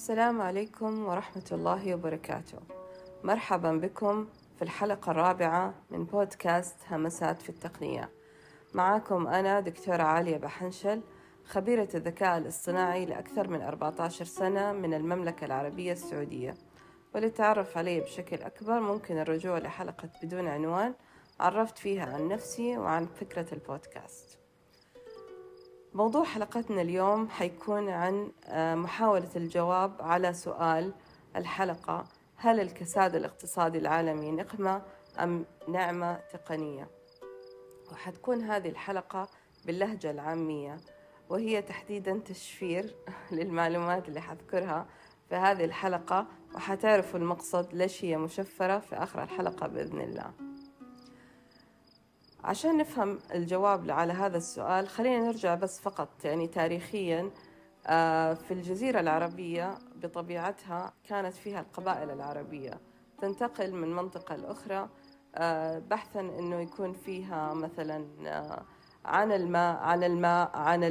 السلام عليكم ورحمة الله وبركاته. مرحبا بكم في الحلقة الرابعة من بودكاست همسات في التقنية. معكم أنا دكتورة عالية بحنشل خبيرة الذكاء الاصطناعي لأكثر من 14 سنة من المملكة العربية السعودية. وللتعرف علي بشكل أكبر ممكن الرجوع لحلقة بدون عنوان. عرفت فيها عن نفسي وعن فكرة البودكاست. موضوع حلقتنا اليوم حيكون عن آه، محاولة الجواب على سؤال الحلقة هل الكساد الاقتصادي العالمي نقمة أم نعمة تقنية؟ وحتكون هذه الحلقة باللهجة العامية وهي تحديدا تشفير للمعلومات اللي حذكرها في هذه الحلقة وحتعرفوا المقصد ليش هي مشفرة في آخر الحلقة بإذن الله عشان نفهم الجواب على هذا السؤال خلينا نرجع بس فقط يعني تاريخيا. آه، في الجزيرة العربية بطبيعتها كانت فيها القبائل العربية. تنتقل من منطقة لأخرى آه، بحثا أنه يكون فيها مثلا آه، عن الماء عن الماء عن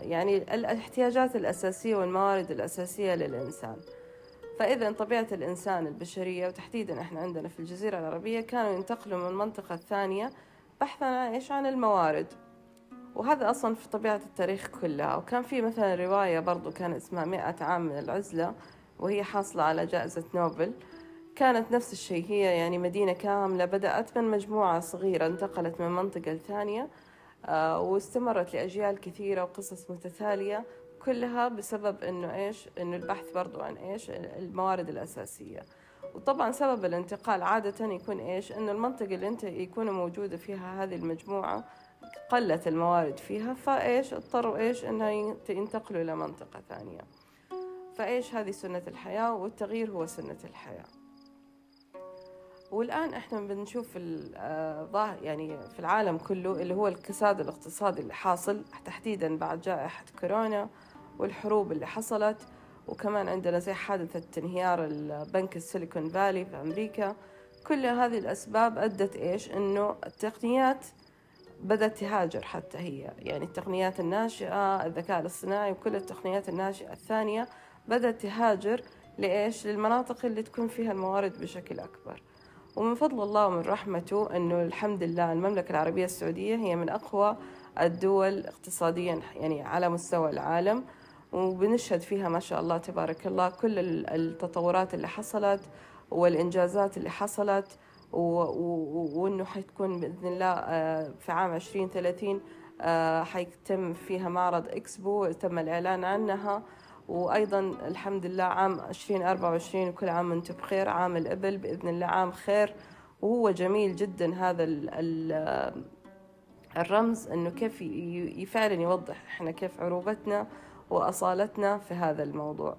يعني الاحتياجات الأساسية والموارد الأساسية للإنسان. فإذا طبيعة الإنسان البشرية وتحديدا إحنا عندنا في الجزيرة العربية كانوا ينتقلوا من منطقة ثانية بحثا عن إيش عن الموارد؟ وهذا أصلا في طبيعة التاريخ كلها. وكان في مثلا رواية برضو كان اسمها مئة عام من العزلة وهي حاصلة على جائزة نوبل. كانت نفس الشيء هي يعني مدينة كاملة بدأت من مجموعة صغيرة انتقلت من منطقة لثانية آه، واستمرت لأجيال كثيرة وقصص متتالية كلها بسبب إنه إيش؟ إنه البحث برضو عن إيش؟ الموارد الأساسية. وطبعا سبب الانتقال عادة يكون إيش؟ إنه المنطقة اللي أنت يكون موجودة فيها هذه المجموعة قلت الموارد فيها فإيش؟ اضطروا إيش؟ إنها ينتقلوا إلى منطقة ثانية. فإيش هذه سنة الحياة؟ والتغيير هو سنة الحياة. والآن إحنا بنشوف آه، يعني في العالم كله اللي هو الكساد الاقتصادي اللي حاصل تحديدا بعد جائحة كورونا والحروب اللي حصلت. وكمان عندنا زي حادثة انهيار البنك السيليكون فالي في أمريكا. كل هذه الأسباب أدت إيش؟ إنه التقنيات بدأت تهاجر حتى هي. يعني التقنيات الناشئة الذكاء الاصطناعي وكل التقنيات الناشئة الثانية بدأت تهاجر لإيش؟ للمناطق اللي تكون فيها الموارد بشكل أكبر. ومن فضل الله ومن رحمته أنه الحمد لله المملكة العربية السعودية هي من أقوى الدول اقتصاديا يعني على مستوى العالم. وبنشهد فيها ما شاء الله تبارك الله كل التطورات اللي حصلت والإنجازات اللي حصلت وإنه حتكون بإذن الله آه، في عام عشرين ثلاثين آه، حيتم فيها معرض إكسبو تم الإعلان عنها. وأيضا الحمد لله عام عشرين أربعة وعشرين وكل عام وأنتم بخير عام الإبل بإذن الله عام خير. وهو جميل جدا هذا الرمز إنه كيف فعلا يوضح إحنا كيف عروبتنا وأصالتنا في هذا الموضوع.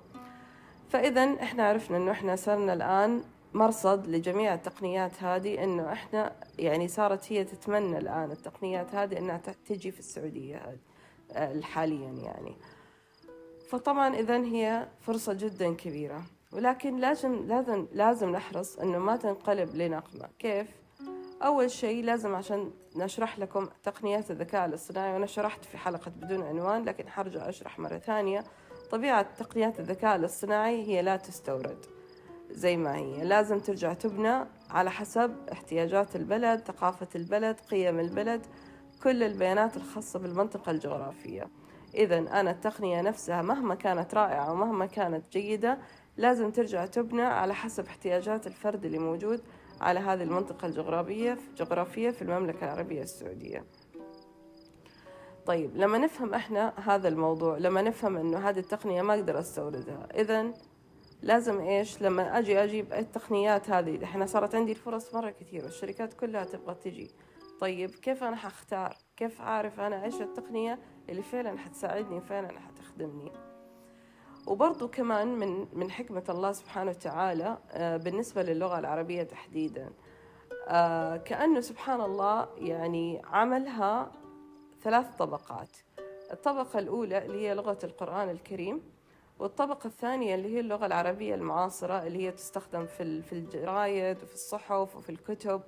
فإذا إحنا عرفنا إنه إحنا صرنا الآن مرصد لجميع التقنيات هذه إنه إحنا يعني صارت هي تتمنى الآن التقنيات هذه إنها تجي في السعودية حاليا يعني. فطبعا إذا هي فرصة جدا كبيرة. ولكن لازم لازم لازم نحرص إنه ما تنقلب لنقمة. كيف؟ أول شيء لازم عشان نشرح لكم تقنيات الذكاء الاصطناعي وأنا شرحت في حلقة بدون عنوان لكن حرجع أشرح مرة ثانية. طبيعة تقنيات الذكاء الاصطناعي هي لا تستورد زي ما هي. لازم ترجع تبنى على حسب احتياجات البلد ثقافة البلد قيم البلد كل البيانات الخاصة بالمنطقة الجغرافية. إذا أنا التقنية نفسها مهما كانت رائعة ومهما كانت جيدة لازم ترجع تبنى على حسب احتياجات الفرد اللي موجود. على هذه المنطقة الجغرافية جغرافية في المملكة العربية السعودية. طيب لما نفهم إحنا هذا الموضوع لما نفهم انه هذه التقنية ما أقدر استوردها اذا لازم إيش؟ لما أجي أجيب التقنيات هذه إحنا صارت عندي الفرص مرة كثير والشركات كلها تبغى تجي. طيب كيف أنا حختار؟ كيف أعرف أنا إيش التقنية اللي فعلا حتساعدني فعلا حتخدمني؟ وبرضو كمان من من حكمة الله سبحانه وتعالى آه، بالنسبة للغة العربية تحديدا. آه، كأنه سبحان الله يعني عملها ثلاث طبقات. الطبقة الأولى اللي هي لغة القرآن الكريم والطبقة الثانية اللي هي اللغة العربية المعاصرة اللي هي تستخدم في في الجرايد وفي الصحف وفي الكتب.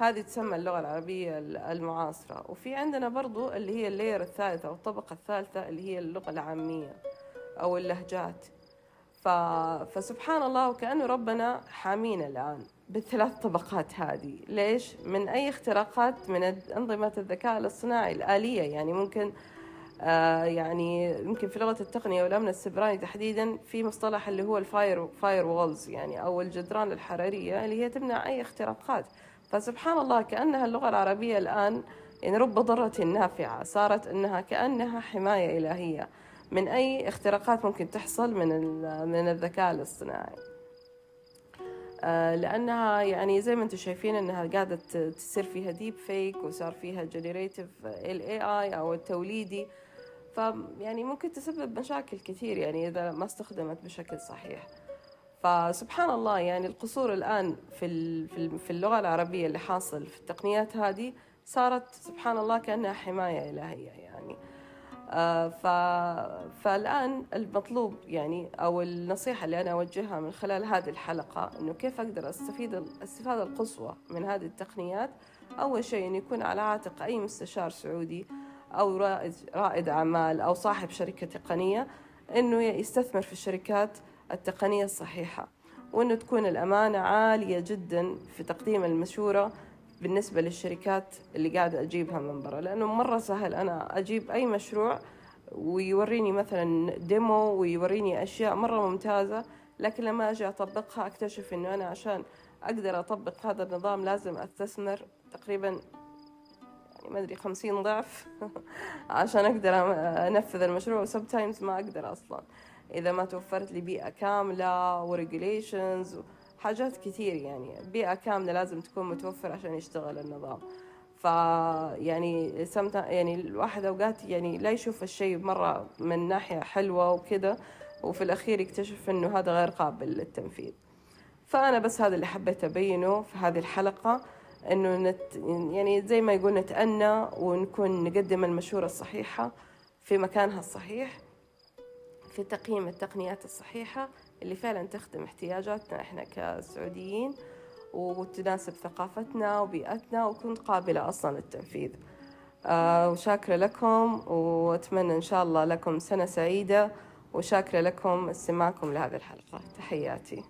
هذه تسمى اللغة العربية المعاصرة. وفي عندنا برضو اللي هي ال layer الثالثة أو الطبقة الثالثة اللي هي اللغة العامية. أو اللهجات. ف... فسبحان الله وكأنه ربنا حامينا الآن بالثلاث طبقات هذه. ليش؟ من أي اختراقات؟ من أنظمة الذكاء الاصطناعي الآلية. يعني ممكن آه يعني يمكن في لغة التقنية والأمن السبراني تحديدا في مصطلح اللي هو ال fire firewalls يعني أو الجدران الحرارية اللي هي تمنع أي اختراقات. فسبحان الله كأنها اللغة العربية الآن يعني رب ضارة نافعة. صارت أنها كأنها حماية إلهية. من أي اختراقات ممكن تحصل من من الذكاء الاصطناعي. آه، لأنها يعني زي ما أنتم شايفين أنها قاعدة تصير فيها deep fake وصار فيها generative ال AI أو التوليدي. فيعني ممكن تسبب مشاكل كثير يعني إذا ما استخدمت بشكل صحيح. فسبحان الله يعني القصور الآن في في اللغة العربية اللي حاصل في التقنيات هذه صارت سبحان الله كأنها حماية إلهية يعني. ف... فالآن المطلوب يعني أو النصيحة اللي أنا أوجهها من خلال هذه الحلقة إنه كيف أقدر أستفيد الاستفادة القصوى من هذه التقنيات؟ أول شيء إنه يكون على عاتق أي مستشار سعودي أو رائد, رائد أعمال أو صاحب شركة تقنية إنه يستثمر في الشركات التقنية الصحيحة وإنه تكون الأمانة عالية جدا في تقديم المشورة بالنسبة للشركات اللي قاعدة أجيبها من برا لأنه مرة سهل. أنا أجيب أي مشروع ويوريني مثلا ديمو ويوريني أشياء مرة ممتازة لكن لما أجي أطبقها أكتشف إنه أنا عشان أقدر أطبق هذا النظام لازم أستثمر تقريبا يعني ما أدري خمسين ضعف عشان أقدر أنفذ المشروع و sometimes ما أقدر أصلا. إذا ما توفرت لي بيئة كاملة و regulations حاجات كثير يعني. بيئة كاملة لازم تكون متوفرة عشان يشتغل النظام. ف يعني يعني الواحد أوقات يعني لا يشوف الشيء مرة من ناحية حلوة وكذا وفي الأخير يكتشف إنه هذا غير قابل للتنفيذ. فأنا بس هذا اللي حبيت أبينه في هذه الحلقة إنه نت يعني زي ما يقول نتأنى ونكون نقدم المشورة الصحيحة في مكانها الصحيح في تقييم التقنيات الصحيحة اللي فعلا تخدم احتياجاتنا إحنا كسعوديين وتناسب ثقافتنا وبيئتنا وتكون قابلة أصلا للتنفيذ. آه وشاكرة لكم وأتمنى إن شاء الله لكم سنة سعيدة وشاكرة لكم استماعكم لهذه الحلقة. تحياتي.